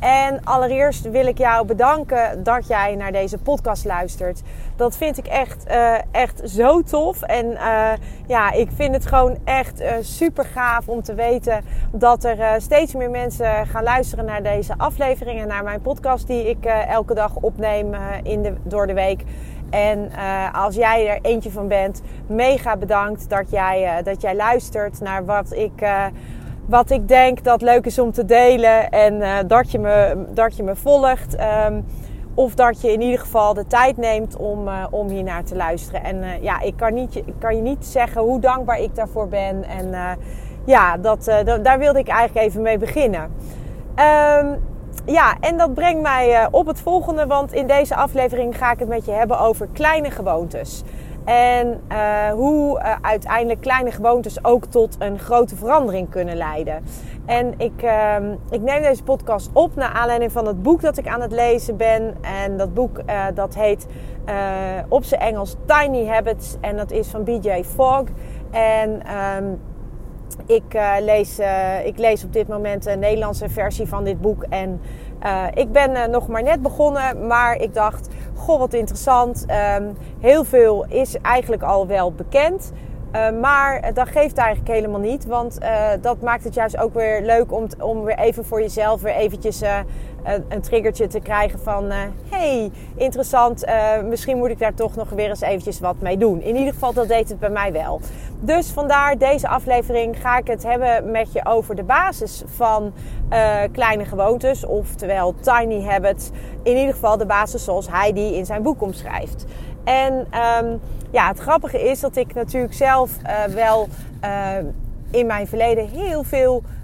En allereerst wil ik jou bedanken dat jij naar deze podcast luistert. Dat vind ik echt, uh, echt zo tof. En uh, ja, ik vind het gewoon echt uh, super gaaf om te weten dat er steeds meer mensen gaan luisteren naar deze afleveringen, naar mijn podcast die ik elke dag opneem in de, door de week. En als jij er eentje van bent, mega bedankt dat jij, dat jij luistert naar wat ik wat ik denk dat leuk is om te delen. En uh, dat, je me, dat je me volgt. Um, of dat je in ieder geval de tijd neemt om, uh, om hier naar te luisteren. En uh, ja, ik kan, niet, ik kan je niet zeggen hoe dankbaar ik daarvoor ben. En ja, dat, daar wilde ik eigenlijk even mee beginnen. Um, ja, en dat brengt mij op het volgende. Want in deze aflevering ga ik het met je hebben over kleine gewoontes. En uh, hoe uh, uiteindelijk kleine gewoontes ook tot een grote verandering kunnen leiden. En ik, uh, ik neem deze podcast op naar aanleiding van het boek dat ik aan het lezen ben. En dat boek uh, dat heet op zijn Engels Tiny Habits. En dat is van BJ Fogg. En um, ik, lees, ik lees op dit moment een Nederlandse versie van dit boek. En uh, ik ben uh, nog maar net begonnen, maar ik dacht, goh wat interessant. Um, heel veel is eigenlijk al wel bekend. Uh, maar dat geeft eigenlijk helemaal niet, want dat maakt het juist ook weer leuk om, om weer even voor jezelf weer eventjes een triggertje te krijgen van... Uh, hey, interessant, uh, misschien moet ik daar toch nog weer eens eventjes wat mee doen. In ieder geval, dat deed het bij mij wel. Dus vandaar deze aflevering ga ik het hebben met je over de basis van uh, kleine gewoontes. Oftewel tiny habits. In ieder geval de basis zoals hij die in zijn boek omschrijft. En um, ja, het grappige is dat ik natuurlijk zelf wel in mijn verleden heel veel eh,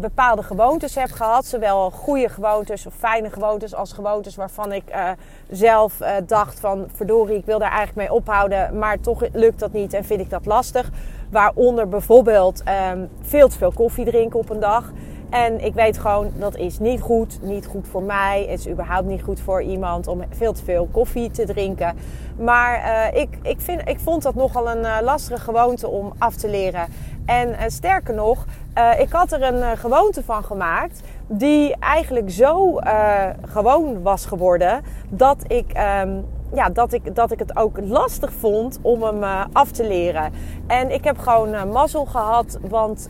bepaalde gewoontes heb gehad. Zowel goede gewoontes of fijne gewoontes als gewoontes waarvan ik uh, zelf uh, dacht van verdorie, ik wil daar eigenlijk mee ophouden. Maar toch lukt dat niet en vind ik dat lastig. Waaronder bijvoorbeeld um, veel te veel koffie drinken op een dag. En ik weet gewoon, dat is niet goed. Niet goed voor mij. Is überhaupt niet goed voor iemand om veel te veel koffie te drinken. Maar ik, ik, vind, ik vond dat nogal een lastige gewoonte om af te leren. En uh, sterker nog, ik had er een gewoonte van gemaakt die eigenlijk zo gewoon was geworden dat ik um, ja, dat, ik, dat ik het ook lastig vond om hem af te leren. En ik heb gewoon mazzel gehad, want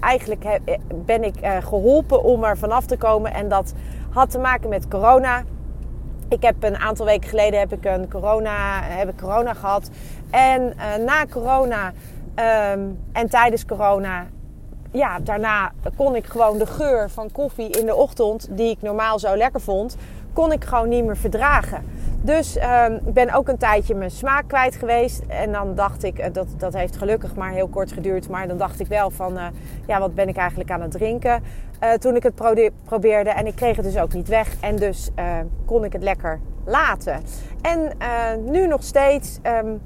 eigenlijk ben ik geholpen om er vanaf te komen. En dat had te maken met corona. Ik heb een aantal weken geleden heb ik een corona, heb ik corona gehad. En na corona um, en tijdens corona ja, daarna kon ik gewoon de geur van koffie in de ochtend, die ik normaal zo lekker vond, kon ik gewoon niet meer verdragen. Dus um, ik ben ook een tijdje mijn smaak kwijt geweest. En dan dacht ik, eh, dat, dat heeft gelukkig maar heel kort geduurd. Maar dan dacht ik wel van, uh, ja, wat ben ik eigenlijk aan het drinken? Uh, toen ik het probeerde. En ik kreeg het dus ook niet weg. En dus kon ik het lekker laten. En nu nog steeds, um,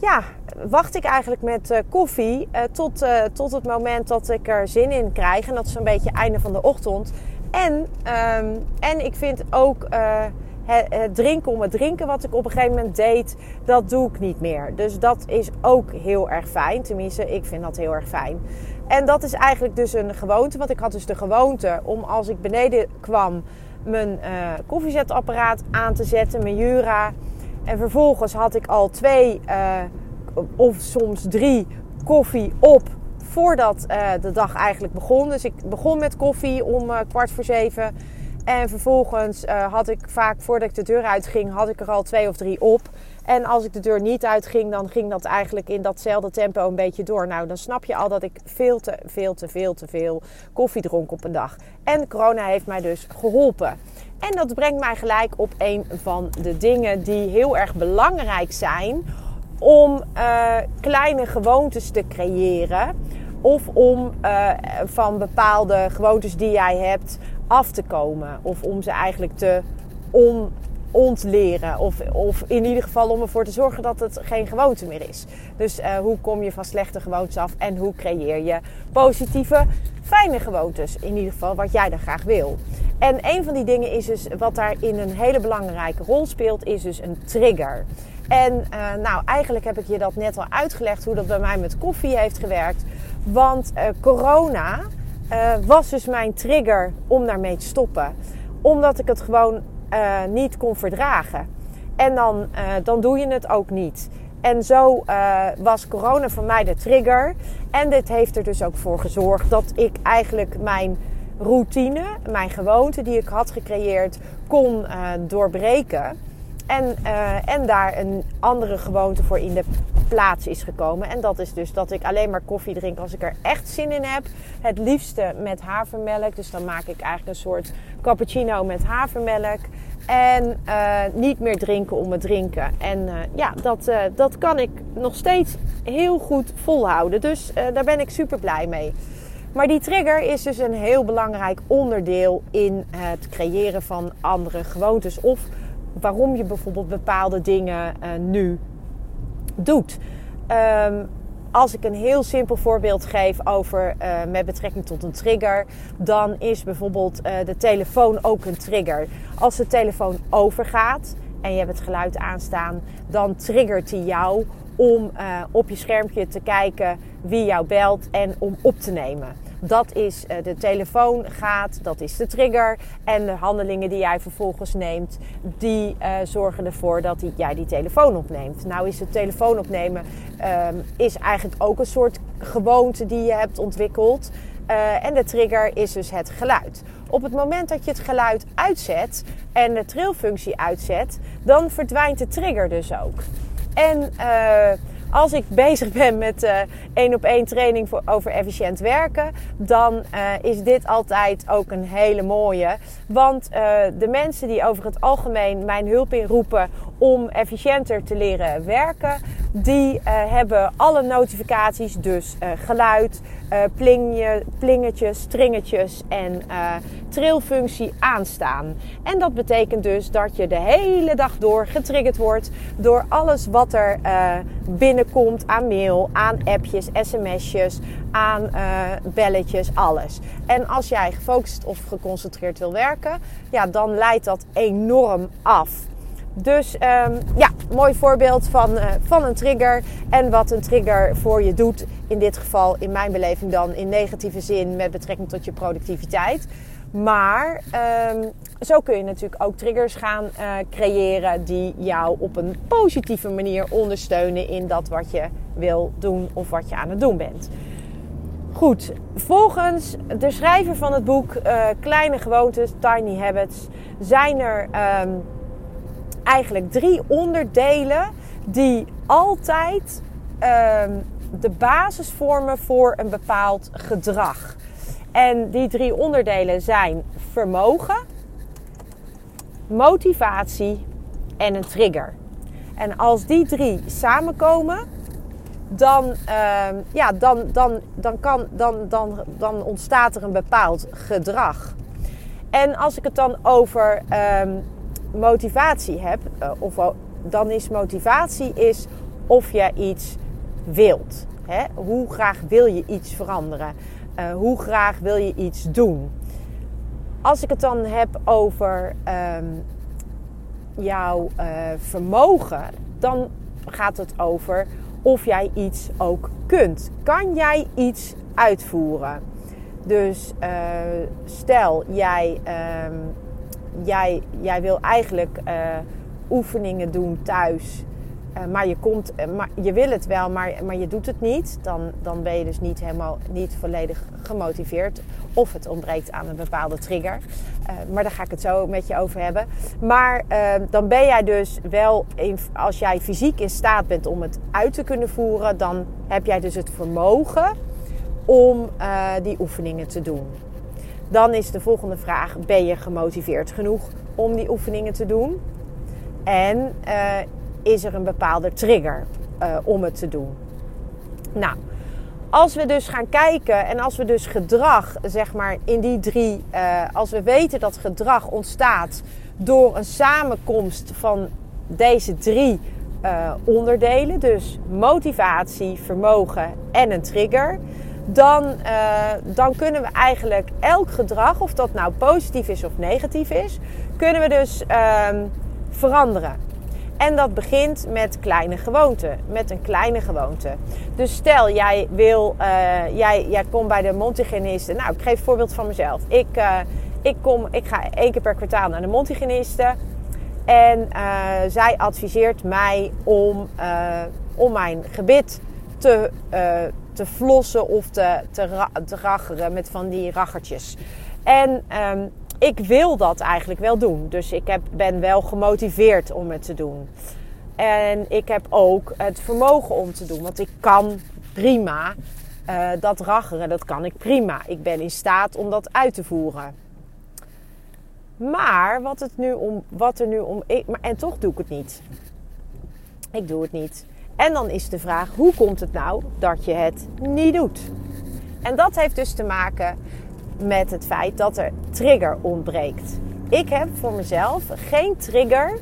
ja, wacht ik eigenlijk met koffie tot, tot het moment dat ik er zin in krijg. En dat is een beetje einde van de ochtend. En, um, en ik vind ook het drinken om het drinken, wat ik op een gegeven moment deed, dat doe ik niet meer. Dus dat is ook heel erg fijn. Tenminste, ik vind dat heel erg fijn. En dat is eigenlijk dus een gewoonte. Want ik had dus de gewoonte om als ik beneden kwam mijn koffiezetapparaat aan te zetten, mijn Jura. En vervolgens had ik al twee uh, of soms drie koffie op voordat uh, de dag eigenlijk begon. Dus ik begon met koffie om kwart voor zeven. En vervolgens had ik vaak, voordat ik de deur uitging, had ik er al twee of drie op. En als ik de deur niet uitging, dan ging dat eigenlijk in datzelfde tempo een beetje door. Nou, dan snap je al dat ik veel te, veel te, veel te veel koffie dronk op een dag. En corona heeft mij dus geholpen. En dat brengt mij gelijk op een van de dingen die heel erg belangrijk zijn om uh, kleine gewoontes te creëren. Of om uh, van bepaalde gewoontes die jij hebt af te komen. Of om ze eigenlijk te on, ontleren. Of, of in ieder geval om ervoor te zorgen dat het geen gewoonte meer is. Dus uh, hoe kom je van slechte gewoontes af en hoe creëer je positieve, fijne gewoontes? In ieder geval wat jij dan graag wil. En een van die dingen is dus, wat daarin een hele belangrijke rol speelt, is dus een trigger. En uh, nou, eigenlijk heb ik je dat net al uitgelegd hoe dat bij mij met koffie heeft gewerkt. Want uh, corona was dus mijn trigger om daarmee te stoppen. Omdat ik het gewoon uh, niet kon verdragen. En dan, uh, dan doe je het ook niet. En zo uh, was corona voor mij de trigger. En dit heeft er dus ook voor gezorgd dat ik eigenlijk mijn routine, mijn gewoonte die ik had gecreëerd, kon doorbreken. En, en daar een andere gewoonte voor in de plaats is gekomen. En dat is dus dat ik alleen maar koffie drink als ik er echt zin in heb. Het liefste met havermelk. Dus dan maak ik eigenlijk een soort cappuccino met havermelk. En uh, niet meer drinken om het drinken. En uh, ja, dat, uh, dat kan ik nog steeds heel goed volhouden. Dus daar ben ik super blij mee. Maar die trigger is dus een heel belangrijk onderdeel in het creëren van andere gewoontes. Of waarom je bijvoorbeeld bepaalde dingen nu doet. Um, als ik een heel simpel voorbeeld geef over uh, met betrekking tot een trigger, dan is bijvoorbeeld uh, de telefoon ook een trigger. Als de telefoon overgaat en je hebt het geluid aanstaan, dan triggert hij jou om op je schermpje te kijken wie jou belt en om op te nemen. Dat is uh, de telefoon gaat, dat is de trigger. En de handelingen die jij vervolgens neemt, die uh, zorgen ervoor dat die, jij die telefoon opneemt. Nou is het telefoon opnemen um, is eigenlijk ook een soort gewoonte die je hebt ontwikkeld. Uh, en de trigger is dus het geluid. Op het moment dat je het geluid uitzet en de trilfunctie uitzet, dan verdwijnt de trigger dus ook. En als ik bezig ben met uh, één op één training voor, over efficiënt werken, dan uh, is dit altijd ook een hele mooie. Want uh, de mensen die over het algemeen mijn hulp inroepen om efficiënter te leren werken, die hebben alle notificaties, dus geluid, plingje, plingetjes, stringetjes en trilfunctie aanstaan. En dat betekent dus dat je de hele dag door getriggerd wordt door alles wat er binnen binnenkomt aan mail, aan appjes, sms'jes, aan belletjes, alles. En als jij gefocust of geconcentreerd wil werken, ja, dan leidt dat enorm af. Dus um, ja, mooi voorbeeld van, uh, van een trigger. En wat een trigger voor je doet. In dit geval, in mijn beleving dan, in negatieve zin met betrekking tot je productiviteit. Maar um, zo kun je natuurlijk ook triggers gaan uh, creëren die jou op een positieve manier ondersteunen in dat wat je wil doen of wat je aan het doen bent. Goed, volgens de schrijver van het boek uh, Kleine Gewoontes, Tiny Habits, zijn er um, eigenlijk drie onderdelen die altijd um, de basis vormen voor een bepaald gedrag. En die drie onderdelen zijn vermogen, motivatie en een trigger. En als die drie samenkomen, dan, uh, ja, dan, dan, dan, kan, dan, dan, dan ontstaat er een bepaald gedrag. En als ik het dan over uh, motivatie heb, uh, of, dan is motivatie is of je iets wilt. Hè? Hoe graag wil je iets veranderen? Uh, hoe graag wil je iets doen? Als ik het dan heb over um, jouw uh, vermogen, dan gaat het over of jij iets ook kunt. Kan jij iets uitvoeren? Dus stel, jij, jij, jij wil eigenlijk oefeningen doen thuis uh, maar je, komt, uh, maar je wil het wel, maar, maar je doet het niet. Dan, dan ben je dus niet helemaal niet volledig gemotiveerd. Of het ontbreekt aan een bepaalde trigger. Maar daar ga ik het zo met je over hebben. Maar dan ben jij dus wel, in, als jij fysiek in staat bent om het uit te kunnen voeren, dan heb jij dus het vermogen om die oefeningen te doen. Dan is de volgende vraag: ben je gemotiveerd genoeg om die oefeningen te doen? En uh, is er een bepaalde trigger uh, om het te doen? Nou, als we dus gaan kijken en als we dus gedrag, zeg maar in die drie, uh, als we weten dat gedrag ontstaat door een samenkomst van deze drie onderdelen, dus motivatie, vermogen en een trigger, dan, uh, dan kunnen we eigenlijk elk gedrag, of dat nou positief is of negatief is, kunnen we dus veranderen. En dat begint met kleine gewoonten. Met een kleine gewoonte. Dus stel, jij wil, uh, jij, jij komt bij de mondhygiëniste. Nou, ik geef een voorbeeld van mezelf. Ik, uh, ik, kom, ik ga één keer per kwartaal naar de mondhygiëniste. En zij adviseert mij om, om mijn gebit te, te flossen of te, te, te raggeren met van die raggertjes. En um, ik wil dat eigenlijk wel doen. Dus ik heb, ben wel gemotiveerd om het te doen. En ik heb ook het vermogen om te doen. Want ik kan prima uh, dat raggeren. Dat kan ik prima. Ik ben in staat om dat uit te voeren. Maar wat, het nu om, wat er nu om. Ik, maar, en toch doe ik het niet. Ik doe het niet. En dan is de vraag: hoe komt het nou dat je het niet doet? En dat heeft dus te maken met het feit dat er trigger ontbreekt. Ik heb voor mezelf geen trigger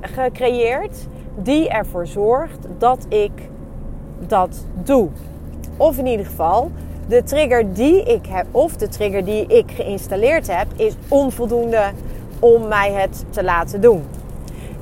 gecreëerd die ervoor zorgt dat ik dat doe. Of in ieder geval, de trigger die ik heb, of de trigger die ik geïnstalleerd heb, is onvoldoende om mij het te laten doen.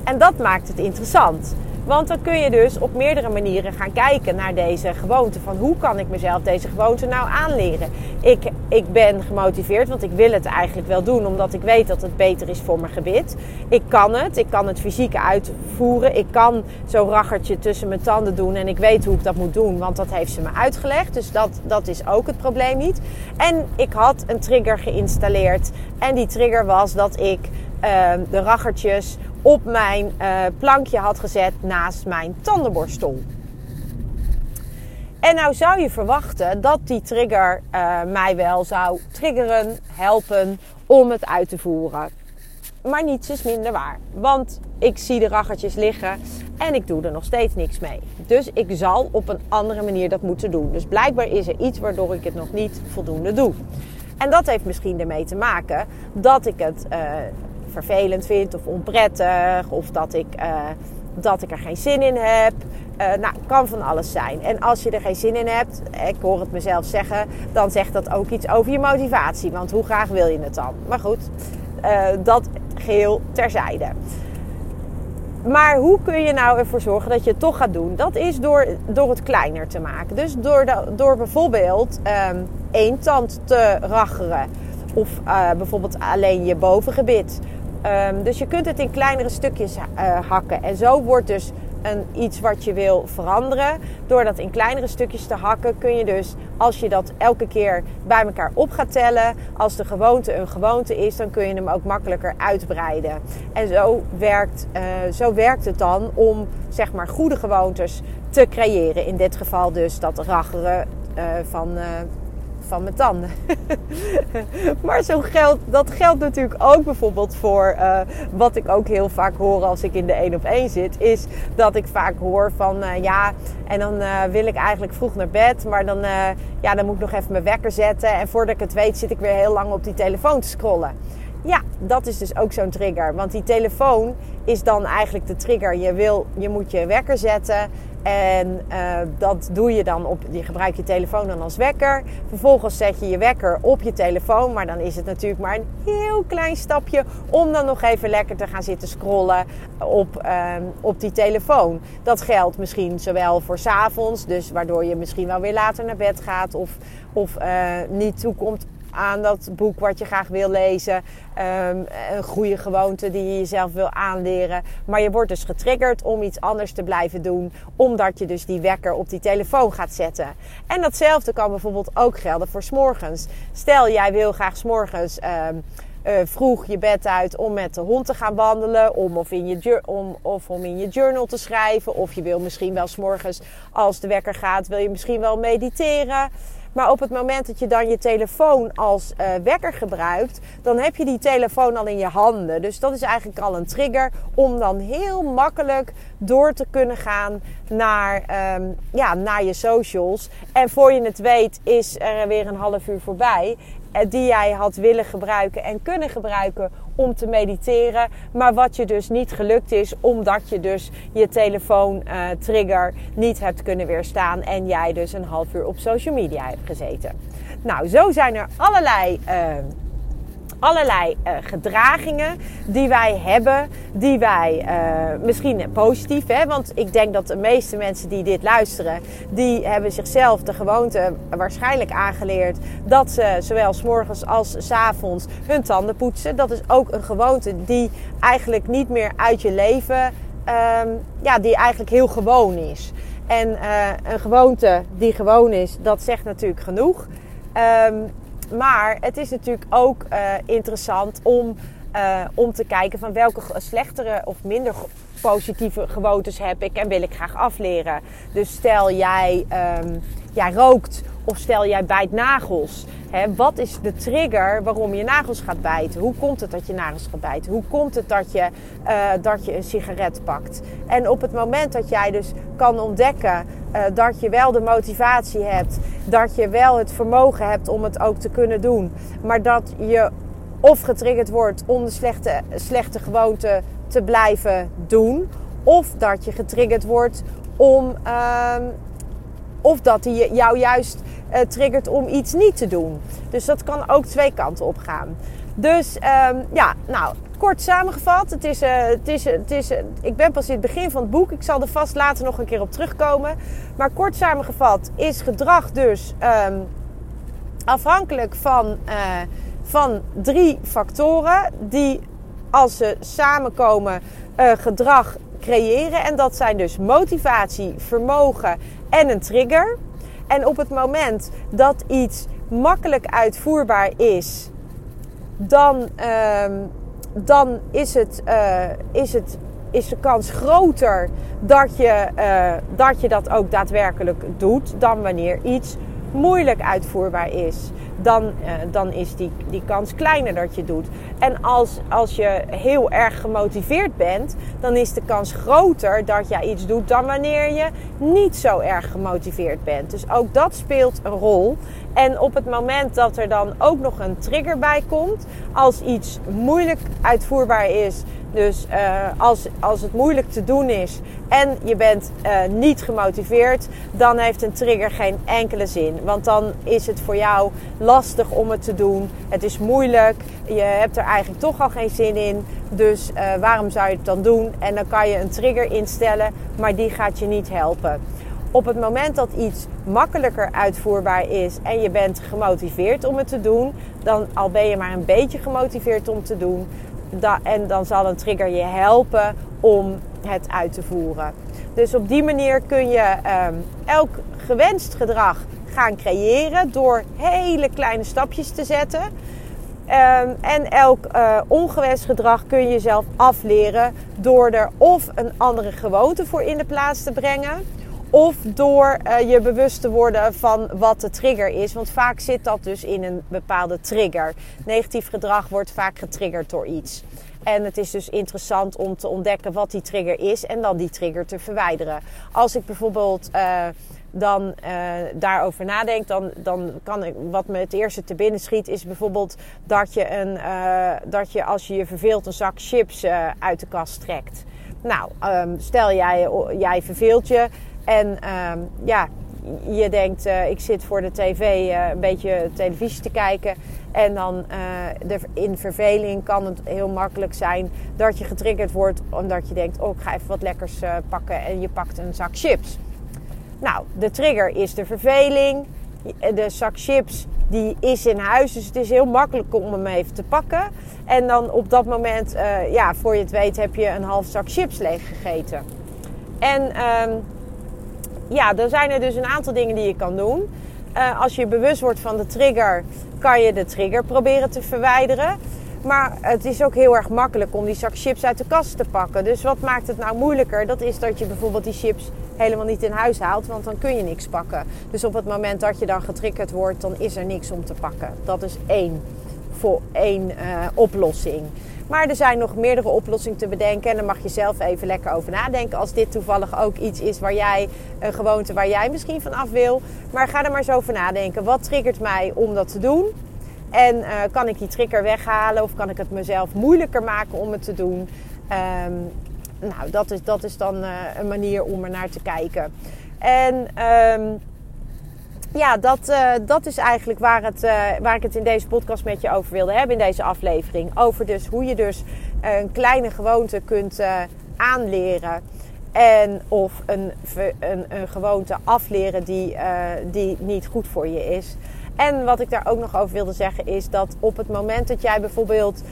En dat maakt het interessant. Want dan kun je dus op meerdere manieren gaan kijken naar deze gewoonte. Van hoe kan ik mezelf deze gewoonte nou aanleren? Ik, ik ben gemotiveerd, want ik wil het eigenlijk wel doen. Omdat ik weet dat het beter is voor mijn gebit. Ik kan het. Ik kan het fysiek uitvoeren. Ik kan zo'n raggertje tussen mijn tanden doen. En ik weet hoe ik dat moet doen, want dat heeft ze me uitgelegd. Dus dat, dat is ook het probleem niet. En ik had een trigger geïnstalleerd. En die trigger was dat ik uh, de raggertjes op mijn uh, plankje had gezet naast mijn tandenborstel. En nou zou je verwachten dat die trigger uh, mij wel zou triggeren, helpen om het uit te voeren. Maar niets is minder waar. Want ik zie de raggertjes liggen en ik doe er nog steeds niks mee. Dus ik zal op een andere manier dat moeten doen. Dus blijkbaar is er iets waardoor ik het nog niet voldoende doe. En dat heeft misschien ermee te maken dat ik het uh, vervelend vind of onprettig. Of dat ik, uh, dat ik er geen zin in heb. Uh, nou, kan van alles zijn. En als je er geen zin in hebt, ik hoor het mezelf zeggen, dan zegt dat ook iets over je motivatie. Want hoe graag wil je het dan? Maar goed, uh, dat geheel terzijde. Maar hoe kun je nou ervoor zorgen dat je het toch gaat doen? Dat is door, door het kleiner te maken. Dus door, door bijvoorbeeld um, één tand te raggeren. Of bijvoorbeeld alleen je bovengebit. Um, dus je kunt het in kleinere stukjes uh, hakken. En zo wordt dus een, iets wat je wil veranderen. Door dat in kleinere stukjes te hakken, kun je dus, als je dat elke keer bij elkaar op gaat tellen, als de gewoonte een gewoonte is, dan kun je hem ook makkelijker uitbreiden. En zo werkt, uh, zo werkt het dan om zeg maar goede gewoontes te creëren. In dit geval dus dat raggeren uh, van van mijn tanden. maar zo geldt, dat geldt natuurlijk ook bijvoorbeeld voor uh, wat ik ook heel vaak hoor als ik in de één op één zit. Is dat ik vaak hoor van uh, ja, en dan uh, wil ik eigenlijk vroeg naar bed. Maar dan, ja, dan moet ik nog even mijn wekker zetten. En voordat ik het weet zit ik weer heel lang op die telefoon te scrollen. Ja, dat is dus ook zo'n trigger. Want die telefoon is dan eigenlijk de trigger. Je, wil, je moet je wekker zetten. En uh, dat doe je dan op. Je gebruikt je telefoon dan als wekker. Vervolgens zet je je wekker op je telefoon. Maar dan is het natuurlijk maar een heel klein stapje om dan nog even lekker te gaan zitten scrollen op, uh, op die telefoon. Dat geldt misschien zowel voor s avonds, dus waardoor je misschien wel weer later naar bed gaat of, of uh, niet toekomt aan dat boek wat je graag wil lezen. Ehm, een goede gewoonte die je jezelf wil aanleren. Maar je wordt dus getriggerd om iets anders te blijven doen. Omdat je dus die wekker op die telefoon gaat zetten. En datzelfde kan bijvoorbeeld ook gelden voor s'morgens. Stel, jij wil graag s'morgens... Um, uh, vroeg je bed uit om met de hond te gaan wandelen. Om of, in je, om, of om in je journal te schrijven. Of je wil misschien wel s'morgens, als de wekker gaat, wil je misschien wel mediteren. Maar op het moment dat je dan je telefoon als uh, wekker gebruikt, dan heb je die telefoon al in je handen. Dus dat is eigenlijk al een trigger om dan heel makkelijk door te kunnen gaan naar, um, ja, naar je socials. En voor je het weet is er weer een half uur voorbij. Eh, die jij had willen gebruiken en kunnen gebruiken om te mediteren. Maar wat je dus niet gelukt is, omdat je dus je telefoon uh, trigger niet hebt kunnen weerstaan. En jij dus een half uur op social media hebt gezeten. Nou, zo zijn er allerlei uh, allerlei uh, gedragingen die wij hebben, die wij uh, misschien positief, hè, want ik denk dat de meeste mensen die dit luisteren, die hebben zichzelf de gewoonte waarschijnlijk aangeleerd dat ze zowel morgens als s avonds hun tanden poetsen. Dat is ook een gewoonte die eigenlijk niet meer uit je leven, um, ja, die eigenlijk heel gewoon is. En uh, een gewoonte die gewoon is, dat zegt natuurlijk genoeg. Um, maar het is natuurlijk ook uh, interessant om, uh, om te kijken van welke slechtere of minder positieve gewoontes heb ik en wil ik graag afleren. Dus stel jij, um, jij rookt of stel jij bijt nagels. Wat is de trigger waarom je nagels gaat bijten? Hoe komt het dat je nagels gaat bijten? Hoe komt het dat je, uh, dat je een sigaret pakt? En op het moment dat jij dus kan ontdekken uh, dat je wel de motivatie hebt, dat je wel het vermogen hebt om het ook te kunnen doen, maar dat je of getriggerd wordt om de slechte, slechte gewoonte te blijven doen, of dat je getriggerd wordt om. Uh, of dat hij jou juist uh, triggert om iets niet te doen. Dus dat kan ook twee kanten op gaan. Dus um, ja, nou, kort samengevat. Het is, uh, het is, het is, uh, ik ben pas in het begin van het boek. Ik zal er vast later nog een keer op terugkomen. Maar kort samengevat is gedrag dus um, afhankelijk van, van drie factoren. Die als ze samenkomen gedrag creëren. En dat zijn dus motivatie, vermogen en een trigger. En op het moment dat iets makkelijk uitvoerbaar is, dan, uh, dan is, het, uh, is, het, is de kans groter dat je, uh, dat je dat ook daadwerkelijk doet dan wanneer iets moeilijk uitvoerbaar is dan, uh, dan is die, die kans kleiner dat je doet. En als, als je heel erg gemotiveerd bent, dan is de kans groter dat jij iets doet dan wanneer je niet zo erg gemotiveerd bent. Dus ook dat speelt een rol. En op het moment dat er dan ook nog een trigger bij komt, als iets moeilijk uitvoerbaar is, dus uh, als, als het moeilijk te doen is en je bent uh, niet gemotiveerd, dan heeft een trigger geen enkele zin. Want dan is het voor jou lastig om het te doen. Het is moeilijk. Je hebt er eigenlijk toch al geen zin in. Dus uh, waarom zou je het dan doen? En dan kan je een trigger instellen, maar die gaat je niet helpen. Op het moment dat iets makkelijker uitvoerbaar is en je bent gemotiveerd om het te doen, dan al ben je maar een beetje gemotiveerd om te doen, en dan zal een trigger je helpen om het uit te voeren. Dus op die manier kun je um, elk gewenst gedrag gaan creëren door hele kleine stapjes te zetten. Um, en elk uh, ongewenst gedrag kun je zelf afleren door er of een andere gewoonte voor in de plaats te brengen. Of door uh, je bewust te worden van wat de trigger is. Want vaak zit dat dus in een bepaalde trigger. Negatief gedrag wordt vaak getriggerd door iets. En het is dus interessant om te ontdekken wat die trigger is en dan die trigger te verwijderen. Als ik bijvoorbeeld uh, dan uh, daarover nadenk, dan, dan kan ik, wat me het eerste te binnen schiet, is bijvoorbeeld dat je, een, dat je als je je verveelt een zak chips uit de kast trekt. Nou, um, stel jij, jij verveelt je en um, ja, je denkt, uh, ik zit voor de tv uh, een beetje televisie te kijken. En dan de, in verveling kan het heel makkelijk zijn dat je getriggerd wordt. Omdat je denkt, oh ik ga even wat lekkers pakken. En je pakt een zak chips. Nou, de trigger is de verveling. De zak chips die is in huis. Dus het is heel makkelijk om hem even te pakken. En dan op dat moment, ja, voor je het weet, heb je een half zak chips leeg gegeten. En ehm, ja, dan zijn er dus een aantal dingen die je kan doen. Uh, als je bewust wordt van de trigger, kan je de trigger proberen te verwijderen. Maar het is ook heel erg makkelijk om die zak chips uit de kast te pakken. Dus wat maakt het nou moeilijker? Dat is dat je bijvoorbeeld die chips helemaal niet in huis haalt, want dan kun je niks pakken. Dus op het moment dat je dan getriggerd wordt, dan is er niks om te pakken. Dat is één, voor één uh, oplossing. Maar er zijn nog meerdere oplossingen te bedenken. En dan mag je zelf even lekker over nadenken. Als dit toevallig ook iets is waar jij, een gewoonte waar jij misschien van af wil. Maar ga er maar eens over nadenken. Wat triggert mij om dat te doen? En uh, kan ik die trigger weghalen of kan ik het mezelf moeilijker maken om het te doen? Um, nou, dat is, dat is dan uh, een manier om er naar te kijken. En um, ja, dat, uh, dat is eigenlijk waar, het, uh, waar ik het in deze podcast met je over wilde hebben, in deze aflevering. Over dus hoe je dus een kleine gewoonte kunt aanleren. En of een, een, een gewoonte afleren die, die niet goed voor je is. En wat ik daar ook nog over wilde zeggen is dat op het moment dat jij bijvoorbeeld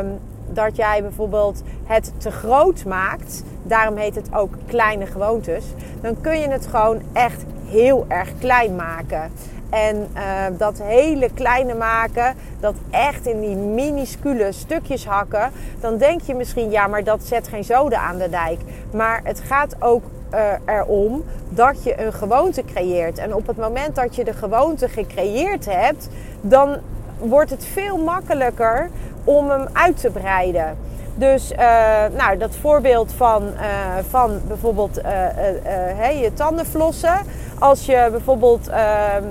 um, dat jij bijvoorbeeld het te groot maakt, daarom heet het ook kleine gewoontes, dan kun je het gewoon echt heel erg klein maken. En uh, dat hele kleine maken, dat echt in die minuscule stukjes hakken, dan denk je misschien, ja, maar dat zet geen zoden aan de dijk. Maar het gaat ook uh, erom dat je een gewoonte creëert. En op het moment dat je de gewoonte gecreëerd hebt, dan wordt het veel makkelijker om hem uit te breiden. Dus uh, nou, dat voorbeeld van, uh, van bijvoorbeeld hey, je tanden flossen. Als je bijvoorbeeld ehm,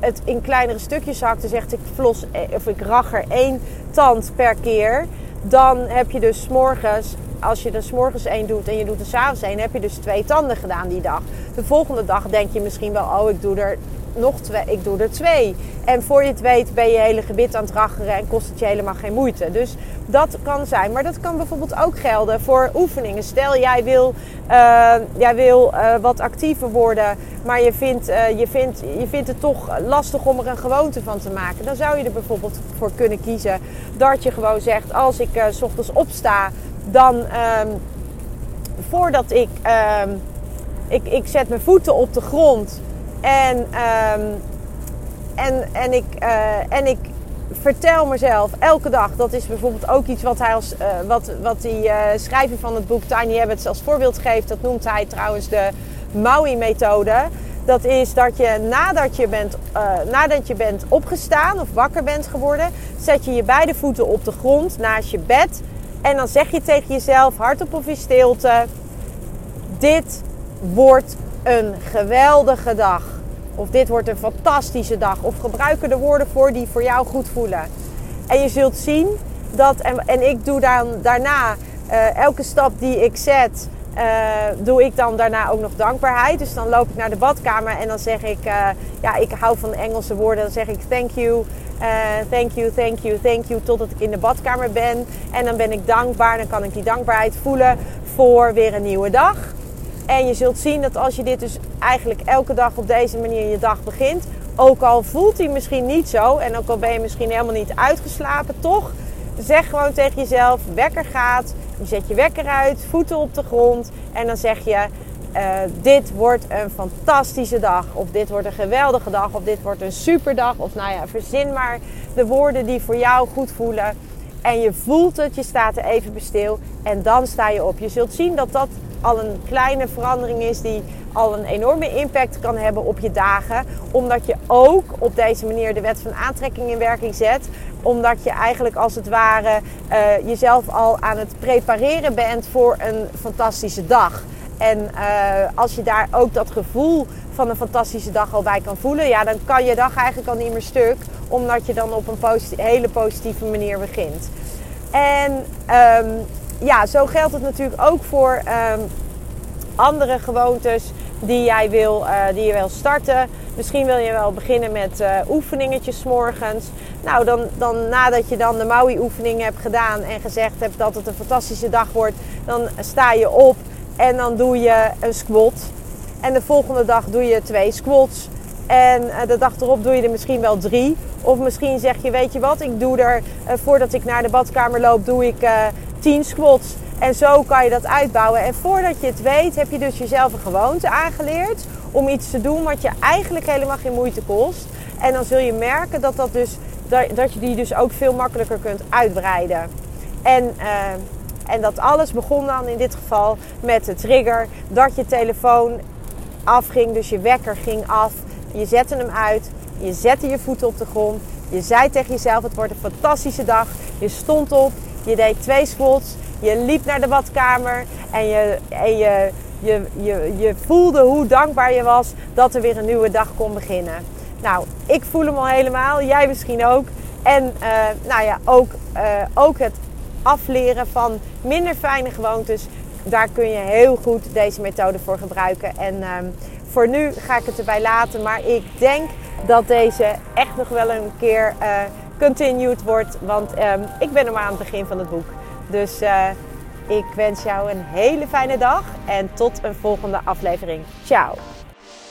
het in kleinere stukjes hakt en zegt ik flos of ik ragger één tand per keer. Dan heb je dus morgens als je er s morgens één doet en je doet er s'avonds één, heb je dus twee tanden gedaan die dag. De volgende dag denk je misschien wel, oh, ik doe er nog twee, ik doe er twee. En voor je het weet ben je hele gebit aan het raggeren en kost het je helemaal geen moeite. Dus dat kan zijn. Maar dat kan bijvoorbeeld ook gelden voor oefeningen. Stel jij wil, uh, jij wil uh, wat actiever worden, maar je vindt, uh, je, vindt, je vindt het toch lastig om er een gewoonte van te maken. Dan zou je er bijvoorbeeld voor kunnen kiezen dat je gewoon zegt, als ik s ochtends opsta, dan um, voordat ik, um, ik, ik zet mijn voeten op de grond en, um, en, en, ik, uh, en ik vertel mezelf elke dag, dat is bijvoorbeeld ook iets wat hij als uh, wat, wat die uh, schrijver van het boek Tiny Habits als voorbeeld geeft. Dat noemt hij trouwens de Maui-methode. Dat is dat je nadat je, bent, nadat je bent opgestaan of wakker bent geworden, zet je je beide voeten op de grond naast je bed. En dan zeg je tegen jezelf, hardop of in stilte: Dit wordt een geweldige dag. Of dit wordt een fantastische dag. Of gebruik er de woorden voor die voor jou goed voelen. En je zult zien dat, en, ik doe dan daarna uh, elke stap die ik zet, uh, doe ik dan daarna ook nog dankbaarheid. Dus dan loop ik naar de badkamer en dan zeg ik, uh, ja, ik hou van Engelse woorden. Dan zeg ik thank you, thank you, thank you, thank you, totdat ik in de badkamer ben. En dan ben ik dankbaar, dan kan ik die dankbaarheid voelen voor weer een nieuwe dag. En je zult zien dat als je dit dus eigenlijk elke dag op deze manier je dag begint, ook al voelt hij misschien niet zo en ook al ben je misschien helemaal niet uitgeslapen, toch zeg gewoon tegen jezelf: wekker gaat. Je zet je wekker uit, voeten op de grond en dan zeg je: uh, dit wordt een fantastische dag, of dit wordt een geweldige dag, of dit wordt een superdag, of nou ja, verzin maar de woorden die voor jou goed voelen. En je voelt het, je staat er even bestil en dan sta je op. Je zult zien dat dat al een kleine verandering is die al een enorme impact kan hebben op je dagen. Omdat je ook op deze manier de wet van aantrekking in werking zet. Omdat je eigenlijk als het ware uh, jezelf al aan het prepareren bent voor een fantastische dag. En uh, als je daar ook dat gevoel van een fantastische dag al bij kan voelen, ja, dan kan je dag eigenlijk al niet meer stuk. Omdat je dan op een hele positieve manier begint. En um, ja, zo geldt het natuurlijk ook voor um, andere gewoontes die jij wil, uh, die je wil starten. Misschien wil je wel beginnen met uh, oefeningetjes morgens. Nou, dan, dan nadat je dan de Maui-oefening hebt gedaan en gezegd hebt dat het een fantastische dag wordt, dan sta je op en dan doe je een squat. En de volgende dag doe je twee squats. En de dag erop doe je er misschien wel drie. Of misschien zeg je, weet je wat, ik doe er voordat ik naar de badkamer loop, doe ik 10 squats. En zo kan je dat uitbouwen. En voordat je het weet, heb je dus jezelf een gewoonte aangeleerd om iets te doen wat je eigenlijk helemaal geen moeite kost. En dan zul je merken dat, dat, dus, dat je die dus ook veel makkelijker kunt uitbreiden. En, en dat alles begon dan in dit geval met de trigger dat je telefoon afging, dus je wekker ging af. Je zette hem uit, je zette je voeten op de grond. Je zei tegen jezelf: Het wordt een fantastische dag. Je stond op, je deed twee squats, je liep naar de badkamer en je, en je, je, je, je voelde hoe dankbaar je was dat er weer een nieuwe dag kon beginnen. Nou, ik voel hem al helemaal, jij misschien ook. En uh, nou ja, ook, uh, ook het afleren van minder fijne gewoontes, daar kun je heel goed deze methode voor gebruiken. En uh, voor nu ga ik het erbij laten, maar ik denk dat deze echt nog wel een keer uh, continued wordt. Want um, ik ben nog maar aan het begin van het boek. Dus uh, ik wens jou een hele fijne dag en tot een volgende aflevering. Ciao!